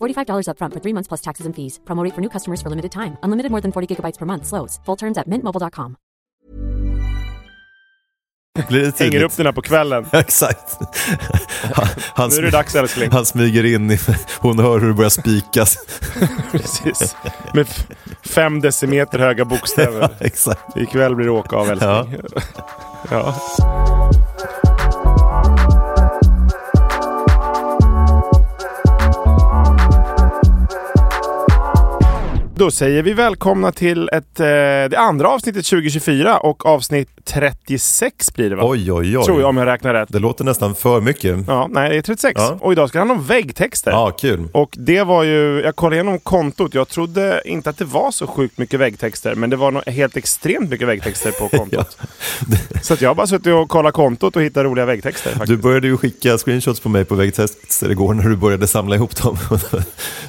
$45 upfront for three months plus taxes and fees. Promo rate for new customers for limited time. Unlimited more than 40 gigabytes per month. Slows. Full terms at mintmobile.com. Hänger upp den här på kvällen. Exakt. Han, han, Nu är det dags älskling. han smyger in, i, hon hör hur det börjar spikas. Precis. Med fem decimeter höga bokstäver. Exakt. Ikväll blir det åka av älskling. Ja. Då säger vi välkomna till ett, eh, det andra avsnittet 2024 och avsnitt 36 blir det va? Oj, oj, oj. Tror jag om jag räknar rätt. Det låter nästan för mycket. Ja, nej det är 36. Ja. Och idag ska det handla om väggtexter. Ja, kul. Och det var ju, jag kollade igenom kontot, jag trodde inte att det var så sjukt mycket väggtexter, men det var nog helt extremt mycket väggtexter på kontot. Så att jag har bara suttit och kollat kontot och hittat roliga väggtexter. Du började ju skicka screenshots på mig på väggtester igår när du började samla ihop dem.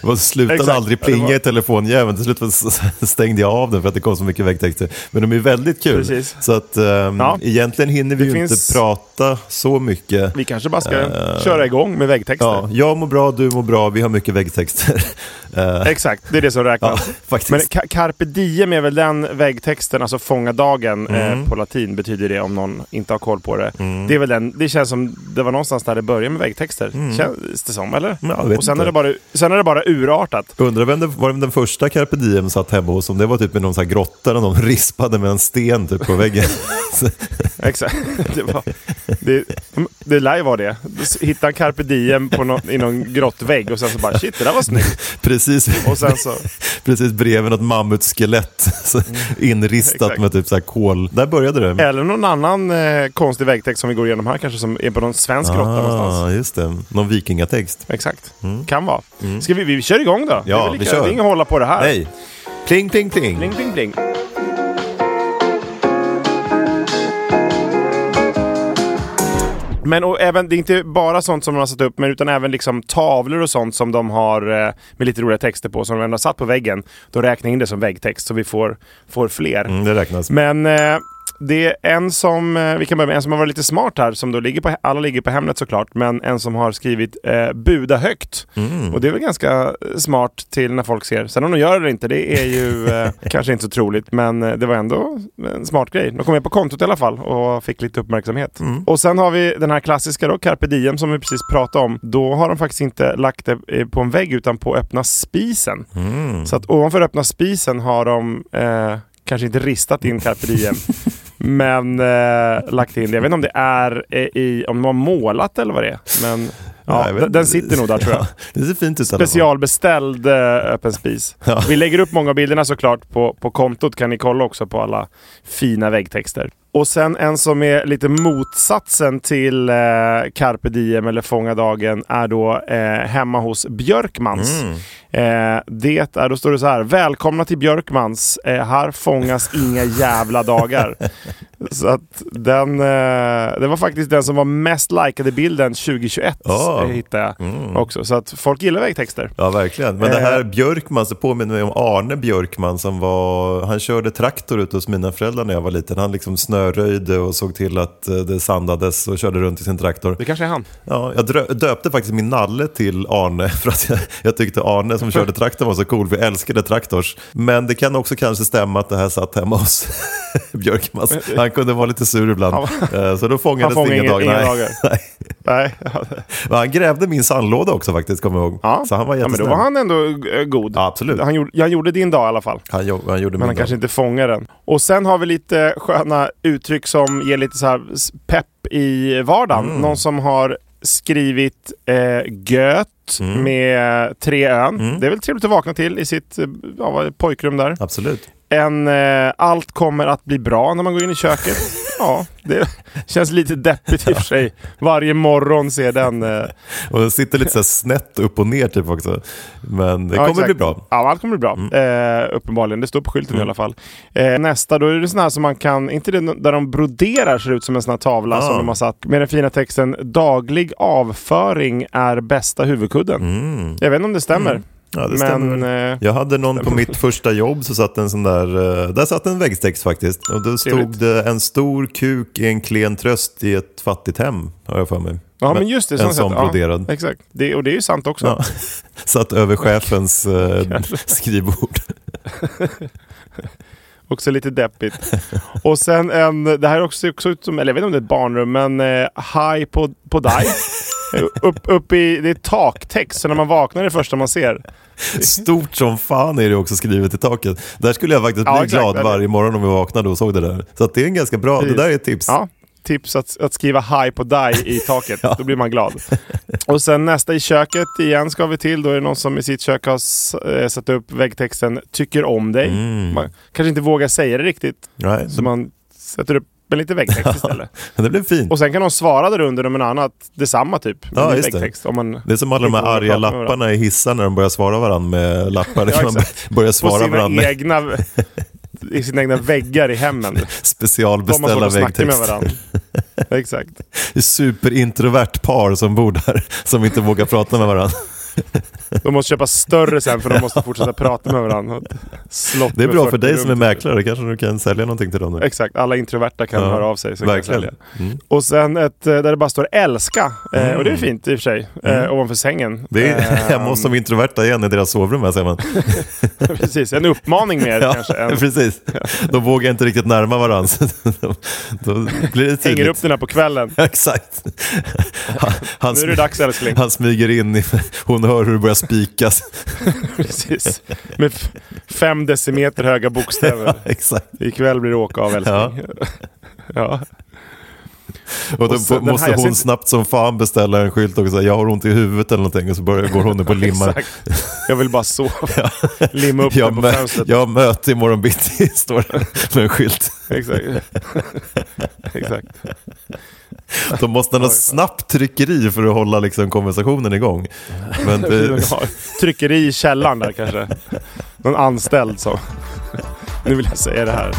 Det var slutade Exakt. aldrig Ja, plinga var- i telefonjäveln. Till slut stängde jag av den för att det kom så mycket väggtexter. Men de är väldigt kul. Precis. Så att ehm, Ja. egentligen hinner vi Det ju finns- inte prata så mycket. Vi kanske bara ska Eh, köra igång med väggtexter. Ja, jag mår bra, du mår bra, vi har mycket väggtexter. Eh, Exakt, det är det som ja, räknas. faktiskt. Men ca- carpe diem är väl den väggtexten, alltså fånga dagen Mm. eh, på latin betyder det om någon inte har koll på det. Det är väl den, det känns som det var någonstans där det började med väggtexter. Känns det som, eller? Mm. Ja, och sen inte. är, det bara, sen är det bara urartat. Undrar vem det var den första carpe diem satt hemma hos, om det var typ med någon sån här grotta där någon rispade med en sten typ på väggen. Exakt. Det, var, det, det lär ju vara det. Hitta en carpe diem på någon, i någon grottvägg och sen så bara shit, det där var snyggt. precis, Och sen så, precis bredvid något mammutskelett inristat Exakt. med typ så här kol. Där började det. eller någon annan eh, konstig väggtext som vi går igenom här kanske som är på någon svensk grotta någonstans. Ah, just det. Någon vikingatext. Exakt. Kan vara. Ska vi, vi kör igång då? det är Ja, vi kör. Det är inget att hålla på det här. Nej. Pling, pling, pling. Bling, bling, bling. Men och även, det är inte bara sånt som de har satt upp, men utan även liksom tavlor och sånt som de har eh, med lite roliga texter på, som de ändå har satt på väggen. Då räknar jag in det som väggtext, så vi får, får fler. Mm, det räknas. Men eh, det är en som, eh, vi kan börja med en som har varit lite smart här, som då ligger på, alla ligger på Hemnet såklart, men en som har skrivit eh, buda högt. Mm. Och det är väl ganska smart till när folk ser. Sen om de gör det eller inte, det är ju eh, kanske inte så troligt, men eh, det var ändå en smart grej. De kom med på kontot i alla fall och fick lite uppmärksamhet. Mm. Och sen har vi den här klassiska då, carpe diem, som vi precis pratade om. Då har de faktiskt inte lagt det eh, på en vägg, utan på öppna spisen. Mm. Så att ovanför öppna spisen har de eh, kanske inte ristat in carpe diem. Men eh, lagt in det. Jag vet inte om det är eh, i, om de har målat eller vad det är. Men Nej, ja, vet den, sitter nog där tror jag. Ja, det ser fint ut. Specialbeställd eh, öppen spis. Ja. Vi lägger upp många av bilderna såklart på, på kontot. Kan ni kolla också på alla fina väggtexter. Och sen en som är lite motsatsen till eh, carpe diem eller fånga dagen är då eh, hemma hos Björkmans. Mm. Eh, det är, då står det så här. Välkomna till Björkmans. Eh, här fångas inga jävla dagar. så att den, eh, det var faktiskt den som var mest likade bilden 2021 Ja. eh, hittade jag Mm. också. Så att folk gillar väggtexter. Ja, verkligen. Men det Eh. här Björkman, så påminner mig om Arne Björkman som var, han körde traktor ute hos mina föräldrar när jag var liten. Han liksom snöröjde och såg till att eh, det sandades och körde runt i sin traktor. Det kanske är han. Ja, jag döpte faktiskt min nalle till Arne för att jag, jag tyckte Arne som körde traktorn var så cool, för jag älskade traktors. Men det kan också kanske stämma att det här satt hemma hos Björkmans. Han kunde vara lite sur ibland. Eh, Så då fångades Han fångade det inga inga- dagar. inga Nej. Nej. Han grävde min sandlåda också faktiskt, kommer jag ihåg. Ja. Så han var ja, men då var han ändå eh, god. Ja, absolut. Han gjorde, han gjorde din dag i alla fall. Han, jo- han gjorde Men min han dag. kanske inte fångar den. Och sen har vi lite sköna uttryck som ger lite så här pepp i vardagen. Mm. Någon som har skrivit eh, göt Mm. med tre ön. Det är väl trevligt att vakna till i sitt eh, ja, pojkrum där. Absolut. En eh, allt kommer att bli bra när man går in i köket. ja, det känns lite deppigt i och för sig. Varje morgon ser den. Eh, Och den sitter lite så snett upp och ner typ också. Men det Ja, kommer exakt. bli bra. Ja, allt kommer bli bra. Eh, uppenbarligen. Det står på skylten i alla fall. Eh, nästa, då är det sån här som man kan, inte det där de broderar ser ut som en sån här tavla Ah. som de har satt med den fina texten Daglig avföring är bästa huvudkudden. Jag vet inte om det stämmer. Ja, det stämmer men väl. eh, Jag hade någon på mitt första jobb så satt en sån där, eh, där satt en väggtext faktiskt. Och då stod det en stor kuk i en klen tröst i ett fattigt hem, har jag för mig. ja, men just det. En sån sätt. Ja, broderad. exakt. Det, och det är ju sant också. Ja. Satt över chefens eh, skrivbord. Också lite deppigt. Och sen en, det här är också, också ut som, eller jag vet inte om det är ett barnrum, men eh, High på, på dig. Upp, upp i, det är taktext, så när man vaknar är det första man ser. Stort som fan är det också skrivet i taket. Där skulle jag faktiskt bli Ja, glad varje morgon om jag vaknade och såg det där. Så det är en ganska bra, det Precis. där är ett tips. Ja, tips att, att skriva High på dig i taket. Då blir man glad. Och sen nästa i köket igen ska vi till. Då är det någon som i sitt kök har eh, satt upp väggtexten Tycker om dig. Man kanske inte vågar säga det riktigt. Nej, Så man sätter upp en liten väggtext istället. det blev fint. Och sen kan de svara där under med något annat. Detsamma typ. med Ja, just det. väggtext. Om man Det är som alla de här arga med lapparna i hissar när de börjar svara varandra med lappar. Ja, man börjar svara sina varandra med egna, i sina egna väggar i hemmen. Specialbeställa med varandra. Exakt. Det superintrovert par som bor där, som inte vågar prata med varandra. De måste köpa större sen för de måste fortsätta prata med varandra. Slott Det är bra för 40 dig som är mäklare, kanske du kan sälja någonting till dem nu. Exakt, alla introverta kan Ja, höra av sig. Så kan verkligen. sälja. Mm. Och sen ett eh, där det bara står älska. Eh, och det är fint i och för sig. Eh, ovanför sängen. Det är hemma hos de introverta igen i deras sovrum här ser man. Precis, en uppmaning mer Ja, kanske. Än, precis. De vågar inte riktigt närma varandra. Då, blir det hänger upp den här på kvällen. Exakt. Han, han, Nu är det dags älskling. han smyger in, i, hon hör hur det börjar spikas. Precis. Med fem decimeter höga bokstäver. Exakt. Ikväll blir det åka av älskling. Ja. Och då Och så måste hon snabbt som fan beställa en skylt och säga jag har ont i huvudet eller någonting och så börjar, går hon och limmar. Exakt. Jag vill bara sova. Limma upp Jag, den på fönstret. jag har möte imorgon bitti, står det med en skylt. Exakt. Exakt. Då måste ha snabbt tryckeri för att hålla liksom, konversationen igång. Men det, Tryckeri i källaren där kanske. Någon anställd som... Nu vill jag säga det här.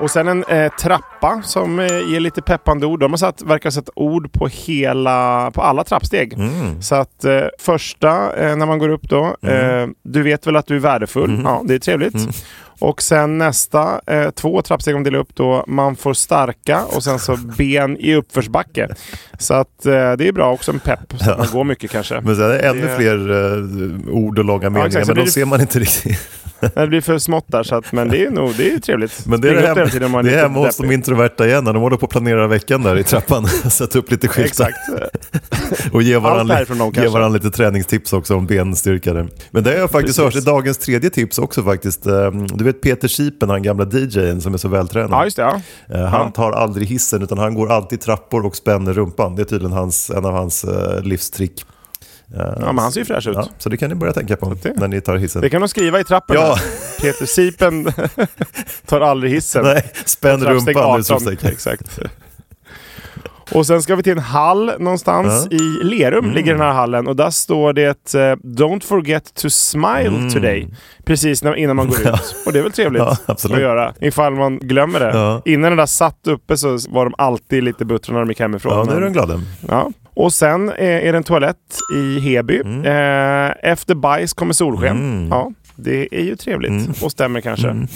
Och sen en eh, trappa som eh, ger lite peppande ord. De har satt, verkar ha satt ord på, hela, på alla trappsteg. Mm. Så att eh, första, eh, när man går upp då, eh, du vet väl att du är värdefull. Mm. Ja, det är trevligt. Och sen nästa, eh, två trappsteg om delar upp då, man får starka och sen så ben i uppförsbacke. Så att eh, det är bra, också en pepp. Så att man går mycket kanske. men sen är det ännu Det- fler eh, ord och långa meningar, exakt, så men de det- ser man inte riktigt. Det blir för smått där, så att, men det är nog det är trevligt. Men det är, Springa det hem, tiden om man det är lite hemma hos de introverta igen, när de håller på att planera veckan där i trappan. Sätta upp lite skyltar och ge varandra, ge varandra lite träningstips också om benstyrka. Men det har jag faktiskt Precis. hört i dagens tredje tips också faktiskt. Eh, Du vet Peter Sipen, han gamla DJn som är så vältränad. Ja, just det. Ja. Eh, Han tar aldrig hissen utan han går alltid trappor och spänner rumpan. Det är tydligen hans, en av hans eh, livstrick. Eh, ja, men han ser ju fräsch ut. ja, så det kan ni börja tänka på det- när ni tar hissen. Det kan de skriva i trappen. Ja. Peter Sipen tar aldrig hissen. Nej, spänn rumpan. 18. utropstecken. Exakt. Och sen ska vi till en hall någonstans i Lerum, Mm. ligger den här hallen. Och där står det eh, “Don't forget to smile today” precis när, innan man går ut. Och det är väl trevligt Mm. Ja, att göra, ifall man glömmer det. Ja. Innan den där satt uppe så var de alltid lite buttra när de gick hemifrån. Ja, nu är de glada. Ja. Och sen eh, är det en toalett i Heby. Mm. Eh, efter bajs kommer solsken. Ja, det är ju trevligt och stämmer kanske.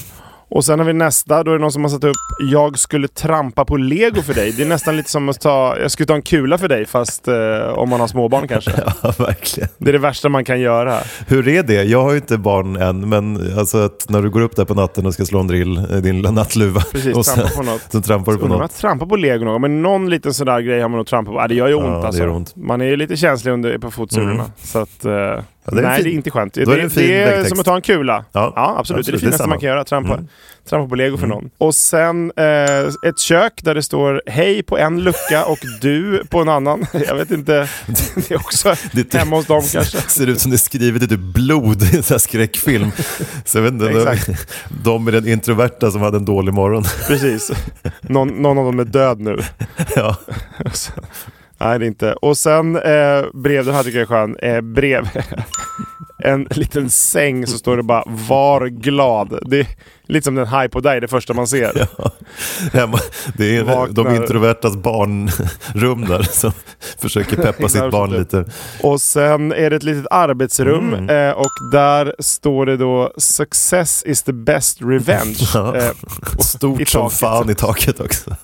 Och sen har vi nästa, då är det någon som har satt upp “Jag skulle trampa på lego för dig”. Det är nästan lite som att ta, jag skulle ta en kula för dig fast eh, om man har småbarn kanske. Ja, verkligen. Det är det värsta man kan göra. Hur är det? Jag har ju inte barn än, men alltså att när du går upp där på natten och ska slå en drill, eh, din lilla nattluva, Precis, och trampa på något. så trampar du på om något. jag trampar på lego någon men någon liten sån där grej har man nog trampat på. Ja, det gör ju ont Ja, alltså. ont. Man är ju lite känslig under, på fotsulorna. Mm. Så att, eh, det är nej, fin- det är inte skönt. då är det, det det är väggtext. som att ta en kula. Ja, Ja, absolut. Det är det absolut. Det är finaste samma. man kan göra. Trampa, Mm. trampa på lego för någon. Och sen eh, ett kök där det står hej på en lucka och du på en annan. Jag vet inte. Det är också Det- hemma hos dem kanske. ser ut som det är skrivet i typ blod i en sån här skräckfilm. Så jag vet inte, de, Exakt. de är den introverta som hade en dålig morgon. Precis. Någon, någon av dem är död nu. Ja. Nej, det är inte. Och sen eh, brev, den här tycker jag är skön. Eh, brev. en liten säng så står det bara “Var glad”. Det är lite som den haj på dig, det första man ser. Hemma, det är Vaknar. de introvertas barnrum där som försöker peppa sitt barn lite. Och sen är det ett litet arbetsrum Mm. eh, och där står det då “Success is the best revenge”. Ja. Eh, Stort som fan i taket också.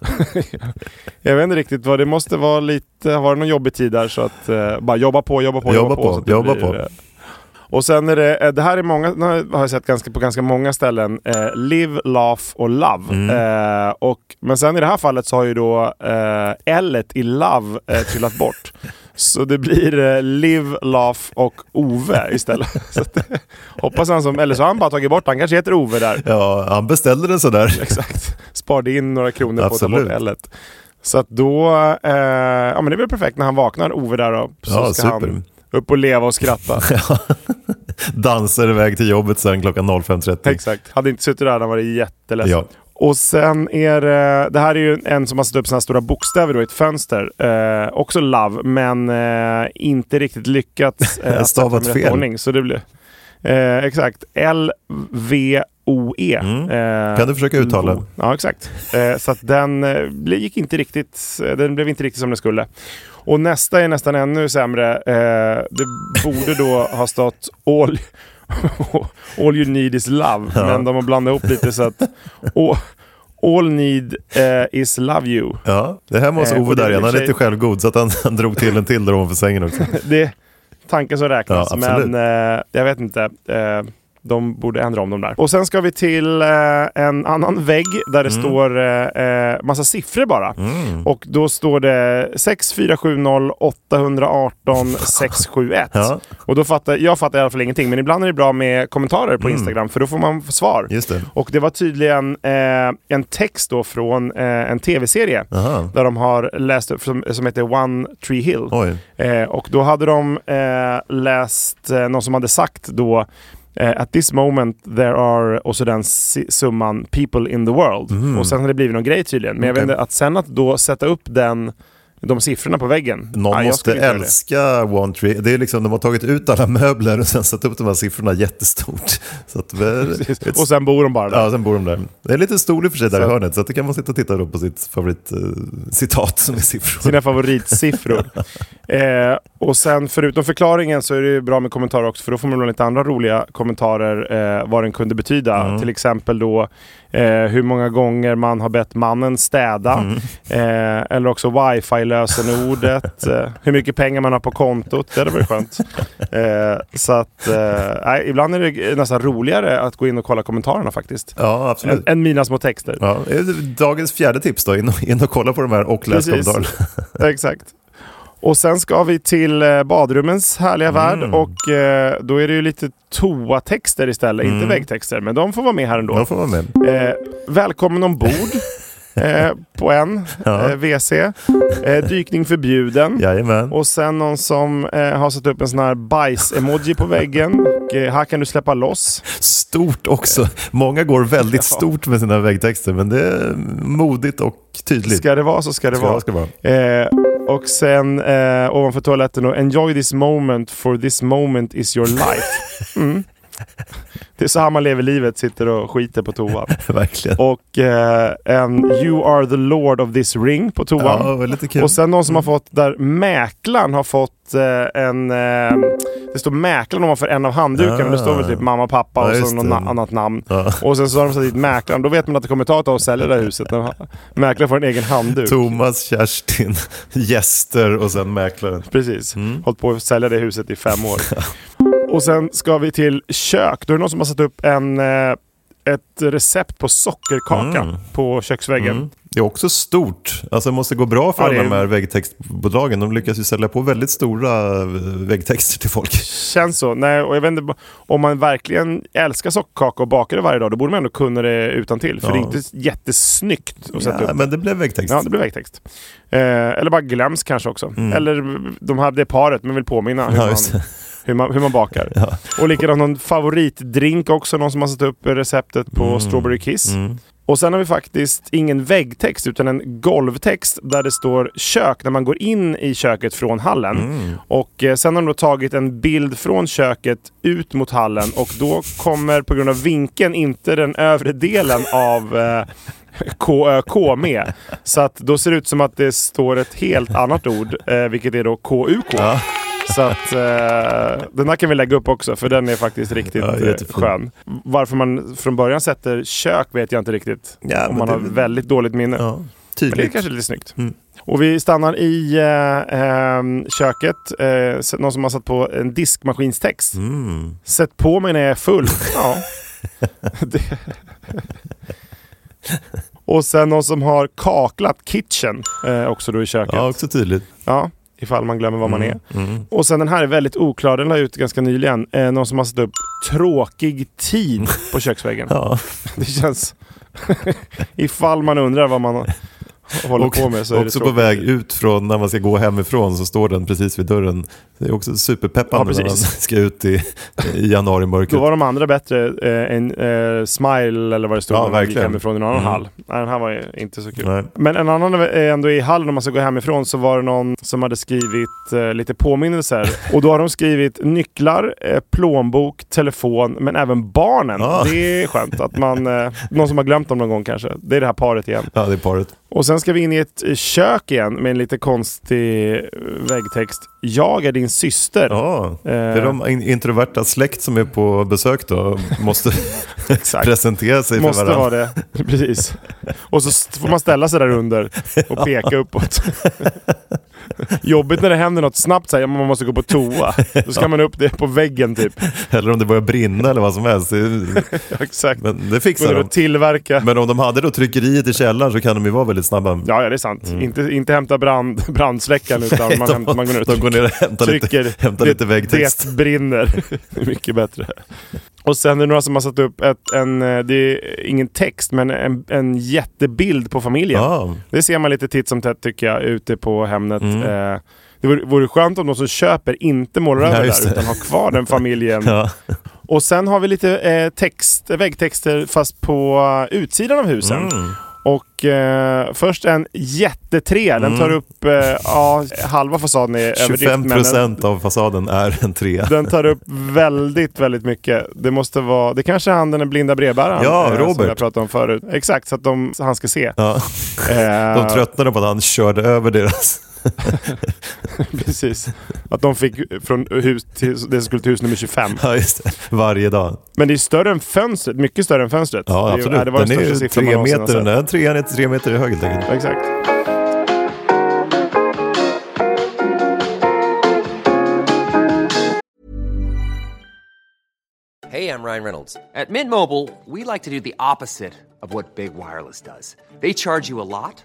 jag vet inte riktigt vad det måste vara lite, har det någon jobbig tid där så att eh, bara jobba på, jobba på, Jobba på, så att det jobba blir, på. Och sen är det, eh, det här är många, har jag sett ganska, på ganska många ställen, eh, live, laugh och love. Mm. Eh, och, men sen i det här fallet så har ju då eh, L i love eh, trillat bort. Så det blir eh, Live, Laugh och Ove istället. Så att, hoppas han som, eller så har han bara tagit bort, han kanske heter Ove där. Ja, han beställde den sådär. Exakt. Sparade in några kronor på att ta Absolut. bort L. Så att då, eh, ja men det är väl perfekt när han vaknar, Ove där då. Så Ja, ska super. han upp och leva och skratta. Dansar iväg till jobbet sen klockan 05.30. Exakt. Hade inte suttit där hade han varit jätteledsen. Ja. Och sen är det, det här är ju en som har satt upp här stora bokstäver då i ett fönster. Eh, också love, men eh, inte riktigt lyckats eh, Stavat fel. ordning. Så det blir, eh, exakt. L-V-O-E. Mm. Eh, Kan du försöka uttala? Ja, exakt. Eh, så att den eh, gick inte riktigt, den blev inte riktigt som den skulle. Och nästa är nästan ännu sämre. Eh, det borde då ha stått all, all you need is love. Ja. Men de har blandat ihop lite så att all, all need eh, is love you. Ja, det här måste Ove där igen. Han är lite självgod så att han, han drog till en till där ovanför sängen också. Det är tanken som räknas. Ja, men eh, jag vet inte. Eh, de borde ändra om dem där. Och sen ska vi till eh, en annan vägg där det står eh, eh, massa siffror bara. Mm. Och då står det 6470 818 671. Ja. Och då fattar, jag fattar i alla fall ingenting, men ibland är det bra med kommentarer på Mm. Instagram för då får man svar. Just det. Och det var tydligen eh, en text då från eh, en tv-serie där de har läst upp som, som heter One Tree Hill. Eh, och då hade de läst någon som hade sagt då eh, At this moment there are, och så den summan people in the world. Mhm. Och sen har det blivit någon grej tydligen. Men jag vet inte, att sen att då sätta upp den, de siffrorna på väggen. Någon ja, måste älska One Tree. Det är liksom, de har tagit ut alla möbler och sen satt upp de här siffrorna jättestort. Så att. Och sen bor de bara där. Ja, sen bor de där. Det är en liten stol i och för sig där Så- i hörnet, så att det kan man sitta och titta då på sitt favoritcitat citat som är siffror. Sina favoritsiffror. eh, och sen förutom förklaringen så är det ju bra med kommentarer också för då får man lite andra roliga kommentarer eh, vad den kunde betyda. Mm. Till exempel då eh, hur många gånger man har bett mannen städa. Mm. Eh, eller också wifi-lösenordet. eh, hur mycket pengar man har på kontot. Det hade varit skönt. Eh, så att eh, ibland är det nästan roligare att gå in och kolla kommentarerna faktiskt. Ja, absolut. än mina små texter. Ja, dagens fjärde tips då, in och, in och kolla på de här och läs Precis. kommentarerna. Exakt. Och sen ska vi till eh, badrummens härliga värld Mm. och eh, då är det ju lite toatexter istället, inte Mm. väggtexter. Men de får vara med här ändå. De får vara med. Eh, välkommen ombord eh, på en Ja. eh, WC. Eh, dykning förbjuden. Jajamän. Och sen någon som eh, har satt upp en sån här bajs-emoji på väggen. Och, här kan du släppa loss. Stort också. Många går väldigt Ja. stort med sina väggtexter, men det är modigt och tydligt. Ska det vara så ska det Ska vara. vara, ska vara. Och sen eh, ovanför toaletten då, enjoy this moment for this moment is your life. Mm. Det är så här man lever livet, sitter och skiter på toan. Verkligen. Och eh, en You are the Lord of this ring på toan. Ja, lite kul. Och sen någon som har fått, där mäklaren har fått eh, en... Eh, det står mäklaren ovanför en av handdukarna. Ah. Det står väl typ mamma, pappa Ja, och så något na- annat namn. Ja. Och sen så har de satt dit mäklaren. Då vet man att det kommer ta ett tag att sälja det här huset. När mäklaren får en egen handduk. Thomas, Kerstin, gäster och sen mäklaren. Precis. Mm. Hållit på att sälja det huset i fem år. och sen ska vi till kök. Då är det någon som har satt upp en, eh, ett recept på sockerkaka Mm. på köksväggen. Mm. Det är också stort. Alltså det måste gå bra för Ja, alla de är- här väggtextbolagen. De lyckas ju sälja på väldigt stora eh, väggtexter till folk. Känns så. Nej, och jag vet inte, om man verkligen älskar sockerkaka och bakar det varje dag, då borde man ändå kunna det utan till. För Ja. det är inte jättesnyggt att sätta Ja, upp. men det blev väggtext. Ja, det blir vägtext. Eh, eller bara glöms kanske också. Mm. Eller de hade paret, men vill påminna hur, Ja, man. Hur, man, hur man bakar. Ja. Och likadant någon favoritdrink också, någon som har satt upp receptet på Mm. Strawberry Kiss. Mm. Och sen har vi faktiskt ingen väggtext utan en golvtext där det står kök när man går in i köket från hallen. Mm. Och eh, sen har de då tagit en bild från köket ut mot hallen och då kommer på grund av vinkeln inte den övre delen av eh, KÖK med. Så att då ser det ut som att det står ett helt annat ord, eh, vilket är då KUK. Ja. Så att eh, den där kan vi lägga upp också för den är faktiskt riktigt Ja, eh, jättefin. skön. Varför man från början sätter kök vet jag inte riktigt. Ja, Om man det- har väldigt dåligt minne. Ja, Men det är tydligt. kanske lite snyggt. Mm. Och vi stannar i eh, ehm, köket. Eh, någon som har satt på en diskmaskinstext. Mm. Sätt på mig när jag är full. Ja. Och sen någon som har kaklat kitchen eh, också då i köket. Ja, Ja. också tydligt. Ifall man glömmer vad man är. Mm. Och sen den här är väldigt oklar. Den la ut ganska nyligen. Eh, någon som har satt upp tråkig tid på köksväggen. Ja. Det känns... ifall man undrar vad man håller Och på med så är det också på tråkig väg ut från när man ska gå hemifrån så står den precis vid dörren. Det är också superpeppande Ja, när man ska ut i, i januarimörkret. Då var de andra bättre. Eh, en eh, smile eller vad det stod. Ja, när man gick hemifrån i en annan Mm. hall. Nej, den här var ju inte så kul. Nej. Men en annan är ändå i hallen om man ska gå hemifrån så var det någon som hade skrivit eh, lite påminnelser. Och då har de skrivit nycklar, eh, plånbok, telefon men även barnen. Ah. Det är skönt att man, eh, någon som har glömt dem någon gång kanske. Det är det här paret igen. Ja, det är paret. Och sen ska vi in i ett eh, kök igen med en lite konstig eh, väggtext. Jag är din syster. Ja, det Eh. är de in- introverta släkt som är på besök då. Måste presentera sig Måste för varandra. vara det. Precis. Och så får man ställa sig där under och peka uppåt. Jobbigt när det händer något snabbt, så här, man måste gå på toa. Då ska man upp det på väggen typ. Eller om det börjar brinna eller vad som helst. Exakt. Men det fixar de. tillverka. Men om de hade då tryckeriet i källaren så kan de ju vara väldigt snabba. Ja, ja, det är sant. Inte, inte hämta brand, brandsläckaren utan man, de, man går ner och de går ner och hämtar trycker. lite, hämtar lite väggtext. Det brinner. Det är mycket bättre. Och sen är det några som har satt upp ett, en, eh, det är ingen text, men en, en jättebild på familjen. Ja, Det ser man lite titt som tätt tycker jag ute på Hemnet. Mm. Eh, det vore, vore skönt om de som köper inte målar Ja, över just där utan har kvar den familjen. ja. Och sen har vi lite eh, text, väggtexter fast på uh, utsidan av husen. Mm. Och eh, först en jättetre. Den tar upp, eh, ja, halva fasaden är överdrift. 25 men den, procent av fasaden är en trea. den tar upp väldigt, väldigt mycket. Det måste vara, det kanske är han den blinda brevbäraren. Ja, eh, Som Robert. jag pratade om förut. Exakt, så att de, han ska se. Ja. Eh, De tröttnade på att han körde över deras. Precis. Att de fick från hus till, det som skulle till hus nummer 25. Ja, just det. Varje dag. Men det är större än fönstret. Mycket större än fönstret. Ja, det, absolut. Det var den den är ju tre meter. Den sett. här trean är tre meter hög helt enkelt. Exakt. Hey, I'm Ryan Reynolds. At Mint Mobile, we like to do the opposite of what Big Wireless does. They charge you a lot,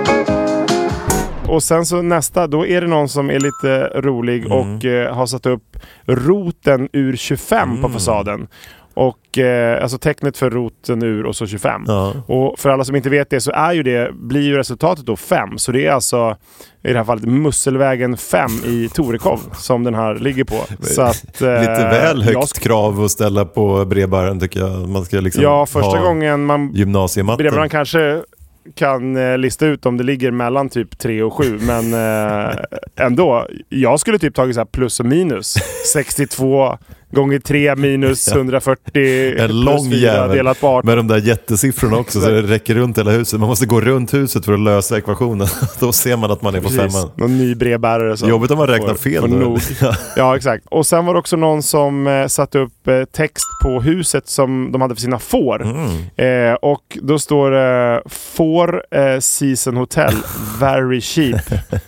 Och sen så nästa, då är det någon som är lite rolig Mm. och eh, har satt upp roten ur 25 på Mm. fasaden. Och eh, alltså tecknet för roten ur och så 25. Ja. Och för alla som inte vet det så är ju det, blir ju resultatet då 5. Så det är alltså i det här fallet Musselvägen 5 i Torekov som den här ligger på. Så att, eh, Lite väl jag högt sk- krav att ställa på brevbäraren tycker jag. Man ska liksom Ja, första ha gången man. Brevbäraren kanske kan eh, lista ut om det ligger mellan typ 3 och 7, men eh, ändå. Jag skulle typ tagit så här plus och minus. 62 gånger 3 minus 140 En lång 4 jävel delat på 18. med de där jättesiffrorna också så det räcker runt hela huset. Man måste gå runt huset för att lösa ekvationen. Då ser man att man är på Precis. femman. Någon ny brevbärare som Jobbigt om man räknar fel får nog. Ja, exakt. Och sen var det också någon som eh, satte upp eh, text på huset som de hade för sina får. Mm. Eh, och då står det får eh, season hotel very cheap.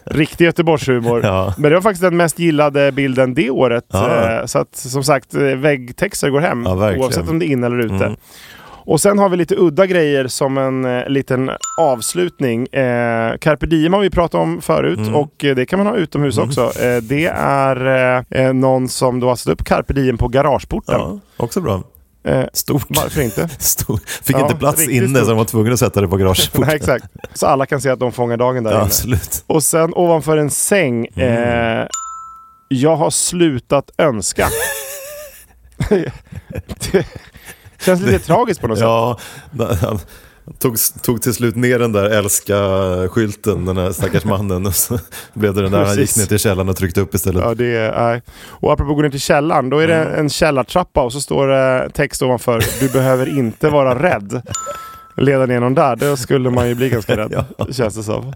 Riktig Göteborgshumor. Ja. Men det var faktiskt den mest gillade bilden det året. Ja. Eh, så att som sagt, eh, väggtexter går hem. Ja, oavsett om det är inne eller ute. Mm. Och sen har vi lite udda grejer som en eh, liten avslutning. Eh, Carpe diem har vi pratat om förut Mm. och eh, det kan man ha utomhus också. Eh, det är eh, någon som då har satt upp Carpe diem på garageporten. Ja, också bra. Stort. varför inte? Stor. Fick Ja, inte plats inne stort. så de var tvungna att sätta det på garageporten. Nej, exakt. Så alla kan se att de fångar dagen där Ja, inne. absolut. Och sen ovanför en säng. Mm. Jag har slutat önska. det känns lite tragiskt på något sätt. Ja, han tog, tog till slut ner den där älska-skylten, den här stackars mannen. Och så blev det den där, han gick ner till källaren och tryckte upp istället. Ja, det är. Och apropå gå ner till källaren, då är det Mm. en källartrappa och så står det text ovanför. Du behöver inte vara rädd. Leda ner någon där, då skulle man ju bli ganska rädd. Känns det som.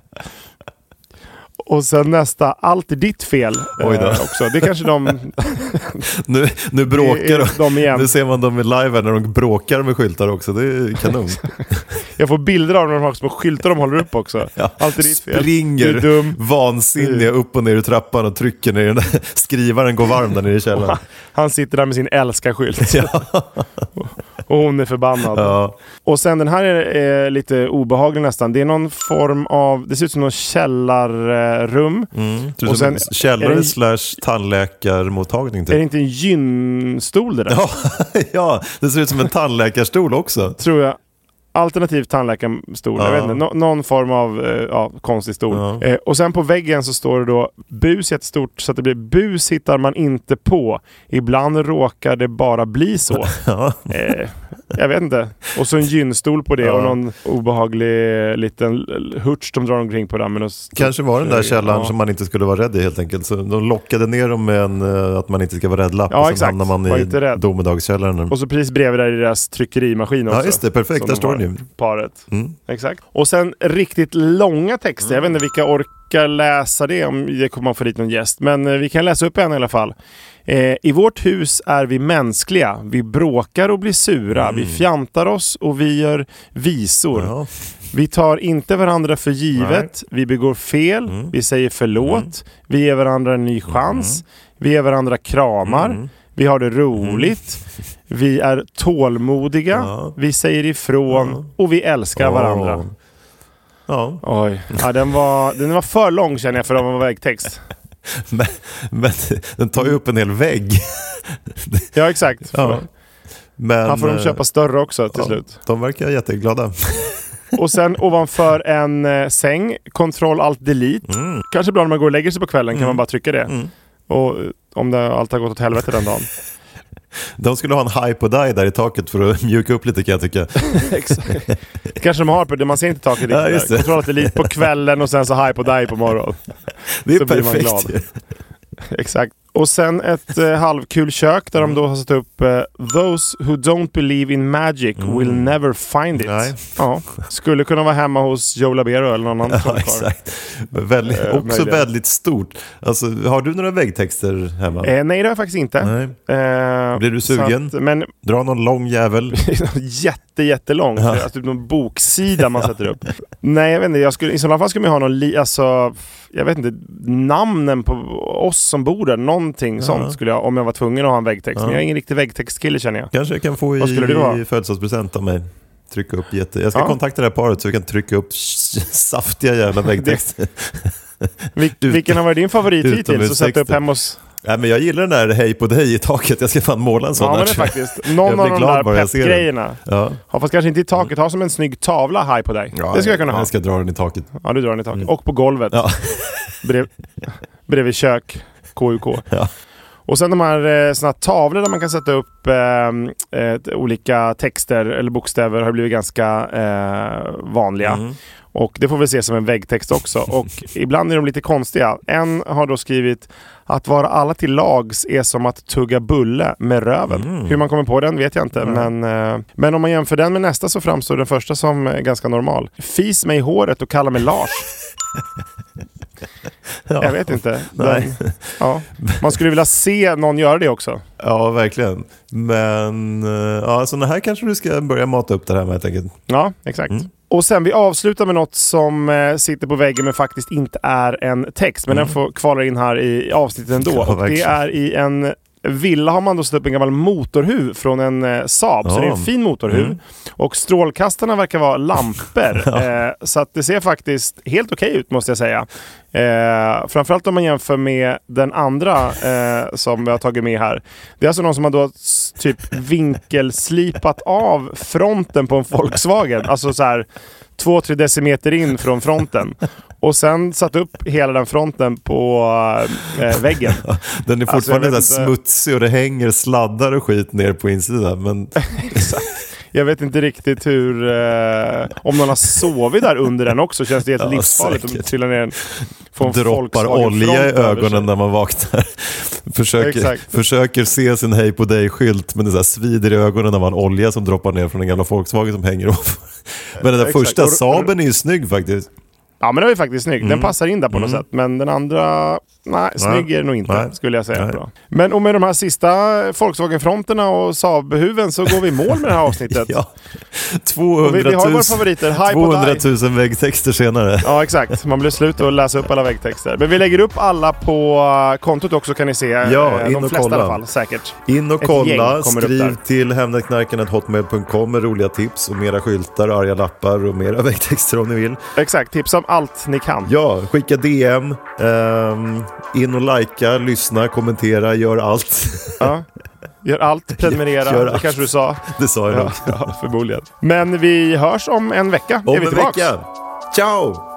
Och sen nästa, allt är ditt fel. Oj då. eh, också. Det kanske de... Nu, nu bråkar de igen. Nu ser man dem i live här när de bråkar med skyltar också. Det är kanon. Jag får bilder av dem, de har små skyltar de håller upp också. Ja. Allt är ditt fel. Springer Du är dum. vansinniga upp och ner i trappan och trycker ner den. Skrivaren går varm där nere i källaren. Han sitter där med sin älska-skylt. Och hon är förbannad. Ja. Och sen den här är, är lite obehaglig nästan. Det är någon form av, det ser ut som någon källarrum. Mm. Och sen, källare det- slash tandläkarmottagning Är det typ. inte en gynstol det där? Ja, ja, det ser ut som en tandläkarstol också. Tror jag. Alternativ tandläkarstol. Jag Ja. vet inte. Nå- någon form av eh, ja, konstig stol. Ja. Eh, och sen på väggen så står det då bus jättestort så att det blir bus hittar man inte på. Ibland råkar det bara bli så. Ja. Eh, jag vet inte. Och så en gynstol på det Ja. och någon obehaglig liten hurts de drar omkring på något stort- Kanske var den där källaren Ja. som man inte skulle vara rädd i helt enkelt. Så de lockade ner dem med en eh, att man inte ska vara rädd-lapp. Ja, och sen exakt. hamnar man i domedagskällaren. Och så precis bredvid där är deras tryckerimaskin också. Ja, just det. Perfekt. Där står den ju. Paret. Mm. Exakt. Och sen riktigt långa texter. Jag vet inte vilka orkar läsa det om det kommer man få dit någon gäst. Men eh, vi kan läsa upp en i alla fall. Eh, I vårt hus är vi mänskliga. Vi bråkar och blir sura. Vi fjantar oss och vi gör visor. Ja. Vi tar inte varandra för givet. Vi begår fel. Mm. Vi säger förlåt. Vi ger varandra en ny chans. Vi ger varandra kramar. Mm. Vi har det roligt. Vi är tålmodiga. Ja. Vi säger ifrån. Ja. Och vi älskar varandra. Åh. Ja, Oj. Ja, den, var, den var för lång känner jag för att vara väggtext. men, men den tar ju upp en hel vägg. Ja exakt. Ja. Men, Här får de eh, köpa större också till ja, slut. De verkar jätteglada. Och sen ovanför en eh, säng, Ctrl Alt Delete. Mm. Kanske bra när man går och lägger sig på kvällen kan man bara trycka det. Mm. Och eh, om det allt har gått åt helvete den dagen. De skulle ha en high på dig där i taket för att mjuka upp lite kan jag tycka. Exakt. kanske de har på det, man ser inte taket riktigt. Ja, just det. Alt Delete på kvällen och sen så high på dig på morgonen. Det är Så blir man perfekt. Exakt. Och sen ett eh, halvkul kök där de då har satt upp eh, “Those who don't believe in magic will never find it”. Mm. Nej. Ja, skulle kunna vara hemma hos Joe Labero eller någon annan Ja, exakt. Väldigt, Eh, också möjligen. väldigt stort. Alltså, har du några väggtexter hemma? Eh, nej, det har jag faktiskt inte. Eh, Blir du sugen? Att, men Dra någon lång jävel. jätte, jättelångt. Ja. Alltså typ någon boksida man sätter upp. Nej, jag vet inte. Jag skulle, I sådana fall skulle man ha någon, li, alltså, jag vet inte, namnen på oss som bor där. Någonting sånt skulle jag, om jag var tvungen att ha en väggtext. Men jag är ingen riktig väggtextkille känner jag. Kanske jag kan få i, Vad i födelsedagspresent av mig. Trycka upp jätte... Jag ska Ja. kontakta det här paret så vi kan trycka upp saftiga jävla väggtexter. Vil, vilken har varit din favorit hittills? att sätta upp hemma hos... Nej, men jag gillar den där hej på dig i taket. Jag ska fan måla en sån Ja, men det är faktiskt. Någon av de där peppgrejerna. Ja. Ja, fast kanske inte i taket. Ha som en snygg tavla haj på dig. det ska jag kunna ha. Jag ska dra den i taket. Ja, du drar den i taket. Och på golvet. Ja. Brev, bredvid kök. KUK. Ja. Och sen de här eh, såna här tavlor där man kan sätta upp eh, eh, olika texter eller bokstäver har blivit ganska eh, vanliga. Mm. Och det får vi se som en väggtext också. Och ibland är de lite konstiga. En har då skrivit att vara alla till lags är som att tugga bulle med röven. Mm. Hur man kommer på den vet jag inte. Men, eh, men om man jämför den med nästa så framstår den första som eh, ganska normal. Fis mig i håret och kalla mig Lars. Ja. Jag vet inte. Nej. Den, ja. Man skulle vilja se någon göra det också. Ja, verkligen. Men eh, ja, sådana här kanske du ska börja mata upp det här med helt enkelt. Ja, exakt. Mm. Och sen vi avslutar med något som eh, sitter på väggen men faktiskt inte är en text. Men den får kvala in här i avsnittet ändå. Mm. Ja, och det är i en villa har man då satt upp en gammal motorhuv från en eh, Saab. Så Ja. det är en fin motorhuv. Mm. Och strålkastarna verkar vara lampor. eh, så att det ser faktiskt helt okej ut måste jag säga. Eh, framförallt om man jämför med den andra eh, som vi har tagit med här. Det är alltså någon som har då typ vinkelslipat av fronten på en Volkswagen. Alltså så här 2-3 decimeter in från fronten. Och sen satt upp hela den fronten på eh, väggen. Den är Alltså, fortfarande jag vet så här inte. smutsig och det hänger sladdar och skit ner på insidan. Men Jag vet inte riktigt hur... Eh, om någon har sovit där under den också känns det helt Ja, livsfarligt säkert. det trillar ner en... får en droppar olja i ögonen när man vaknar. Försöker, Exakt. försöker se sin hej på dig-skylt men det så här svider i ögonen när man har olja som droppar ner från den gamla Volkswagen som hänger upp. Men den där Exakt. första Saaben är ju snygg faktiskt. Ja men den är faktiskt snygg. Mm. Den passar in där på något sätt. Men den andra... Nej, snygg är den nog inte Nej. skulle jag säga. Bra. Men och med de här sista Volkswagen-fronterna och Saab-huven så går vi i mål med det här avsnittet. Ja. Och 200 vi, 000, vi har våra favoriter. High på 200 dig. 000 väggtexter senare. Ja exakt, man blir slut att läsa upp alla väggtexter. Men vi lägger upp alla på eh, kontot också kan ni se. Ja, Eh, in De och flesta kolla. i alla fall, säkert. In och Ett kolla, skriv till hemnetknarken.hotmail.com med roliga tips och mera skyltar, arga lappar och mera väggtexter om ni vill. Exakt, tipsa om allt ni kan. Ja, skicka DM, ehm, in och likea, lyssna, kommentera, gör allt. Ja. Gör allt, prenumerera. Gör det allt. kanske du sa. Det sa jag Ja, nog. ja, förmodligen. Men vi hörs om en vecka. Om en tillbaks. vecka. Ciao!